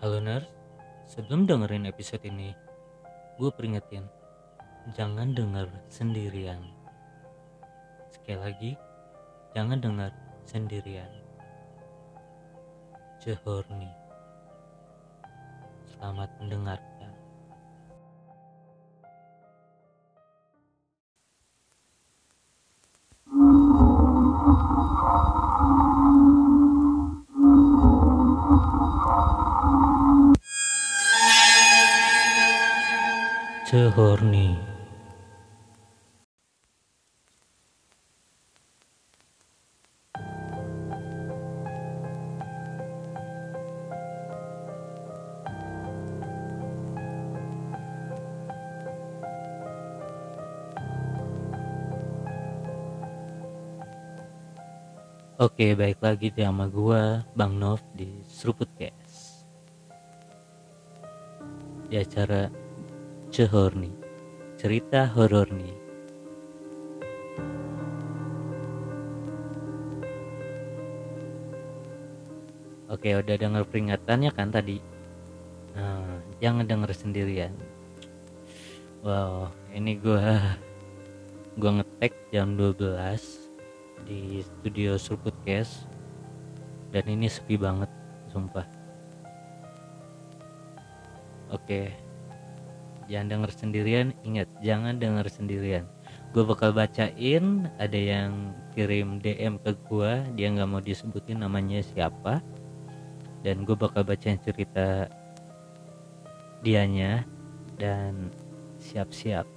Halo nerd, sebelum dengerin episode ini, gue peringetin, jangan denger sendirian. Sekali lagi, jangan denger sendirian. Cehorni. Selamat mendengarkan. Cehorni. Oke, baik lagi di sama gua Bang Nov di Seruput Cast. Di acara Cehorni, cerita horor nih. Oke, udah denger peringatannya kan tadi? Nah, jangan denger sendirian. Wow, ini gua gua ngetek jam 12 di studio Seruput Cast dan ini sepi banget, sumpah. Oke, jangan denger sendirian ingat jangan denger sendirian. Gue bakal bacain ada yang kirim DM ke gue dia nggak mau disebutin namanya siapa. Dan gue bakal bacain cerita dianya dan siap-siap.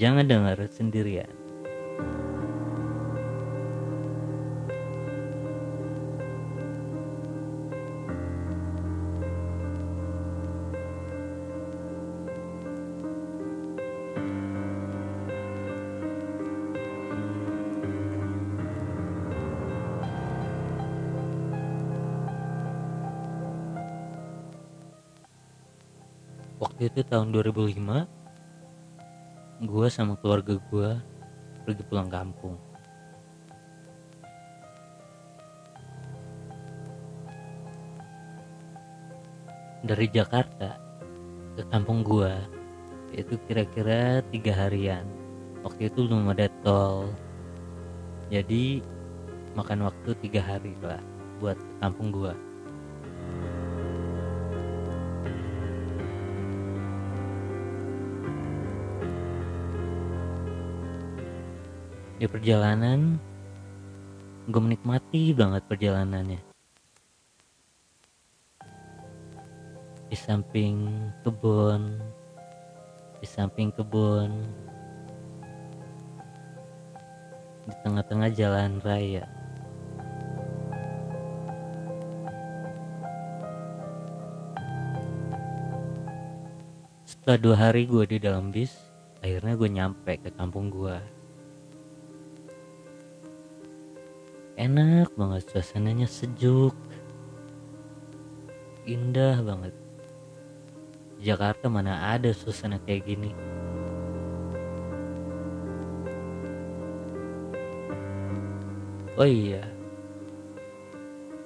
Jangan denger sendirian waktu itu tahun 2005 gue sama keluarga gue pergi pulang kampung. Dari Jakarta ke kampung gue itu kira-kira tiga harian. Waktu itu belum ada tol. Jadi makan waktu tiga hari lah buat kampung gue di perjalanan. Gue menikmati banget perjalanannya. Di samping kebun di samping kebun. Di tengah-tengah jalan raya. Setelah dua hari gue di dalam bis akhirnya gue nyampe ke kampung gue enak banget suasananya sejuk indah banget. Jakarta mana ada suasana kayak gini? Oh iya.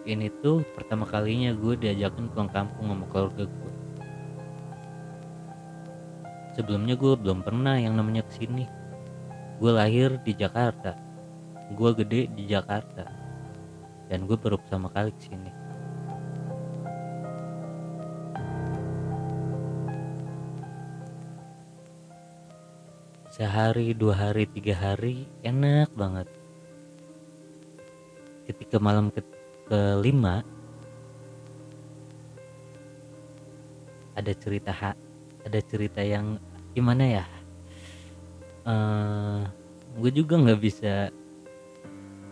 Ini tuh pertama kalinya gue diajakin pulang kampung sama keluarga gue. Sebelumnya gue belum pernah yang namanya ke sini gue lahir di Jakarta gue gede di Jakarta. Dan gue baru pertama kali ke sini sehari dua hari tiga hari enak banget. Ketika malam ke kelima ada cerita ada cerita yang gimana ya? Uh, gue juga nggak bisa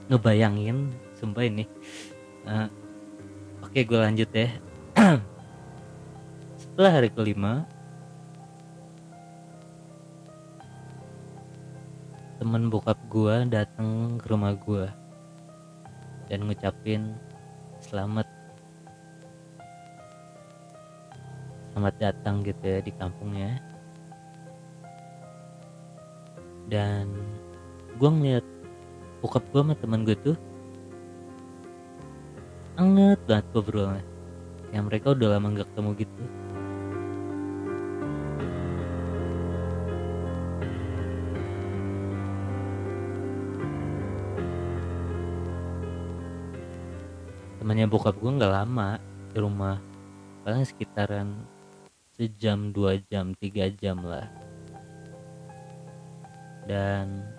ngebayangin sumpah ini. Uh, oke gue lanjut ya. Setelah hari kelima temen bokap gue datang ke rumah gue dan ngucapin selamat. Selamat datang gitu ya di kampungnya. Dan gue ngeliat bokap gue sama temen gue tuh anget banget ngobrolnya. Yang mereka udah lama nggak ketemu gitu. Temannya bokap gue nggak lama di rumah. Paling sekitaran sejam dua jam tiga jam lah. Dan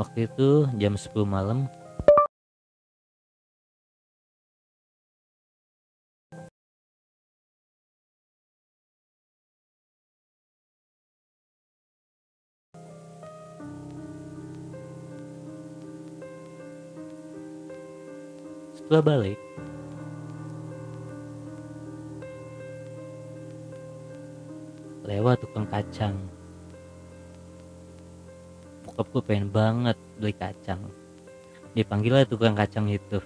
waktu itu jam 10 malam. Setelah balik lewat tukang kacang bokap gue pengen banget beli kacang. Dipanggil lah tukang kacang itu.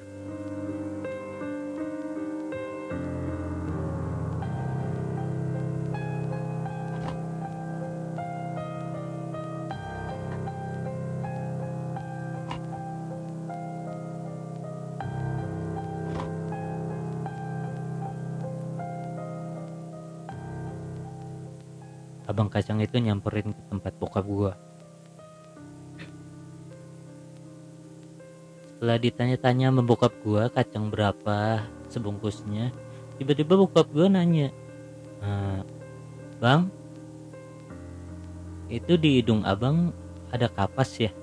Abang kacang itu nyamperin ke tempat bokap gua setelah ditanya-tanya bokap gua kacang berapa sebungkusnya tiba-tiba bokap gua nanya "Eh, bang itu di hidung abang ada kapas ya?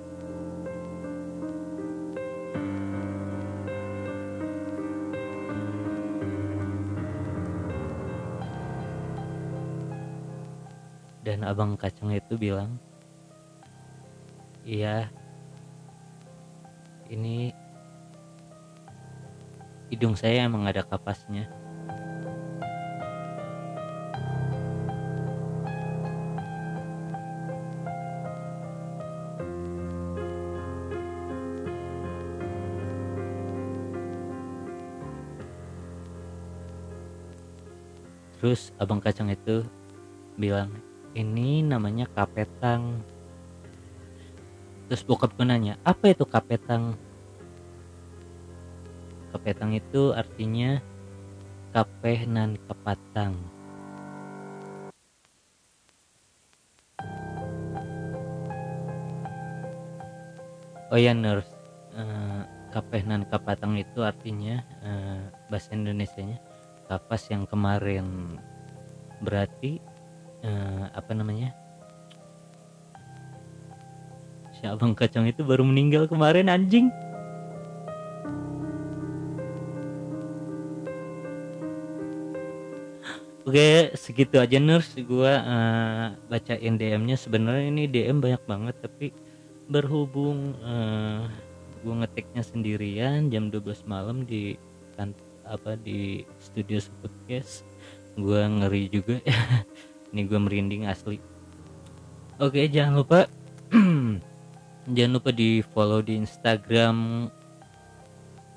Dan abang kacang itu bilang iya ini hidung saya emang ada kapasnya. Terus abang kacang itu bilang ini namanya kapetang terus bokap gue nanya apa itu kapetang? Kapetang itu artinya kapeh nan kepatang oh ya nurse. Eh, kapeh nan kapatang itu artinya eh, bahasa Indonesia nya kapas yang kemarin berarti eh, apa namanya si abang kacang itu baru meninggal kemarin anjing. Oke segitu aja nurse. Gua eh, bacain DM-nya sebenarnya ini DM banyak banget tapi berhubung eh, gua ngetiknya sendirian jam 12 malam di kan apa di studio podcast gua ngeri juga. Ini gua merinding asli. Oke jangan lupa jangan lupa di follow di Instagram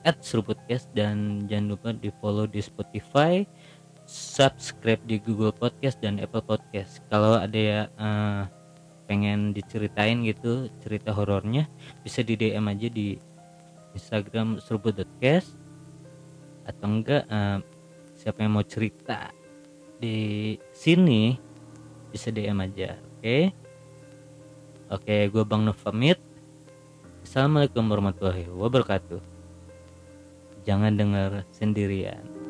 at Serupodcast dan jangan lupa di follow di Spotify subscribe di Google Podcast dan Apple Podcast. Kalau ada ya eh, pengen diceritain gitu cerita horornya bisa di DM aja di Instagram seruput.cast atau enggak eh, siapa yang mau cerita di sini bisa DM aja oke oke gue Bang Nov pamit. Assalamualaikum warahmatullahi wabarakatuh. Jangan dengar sendirian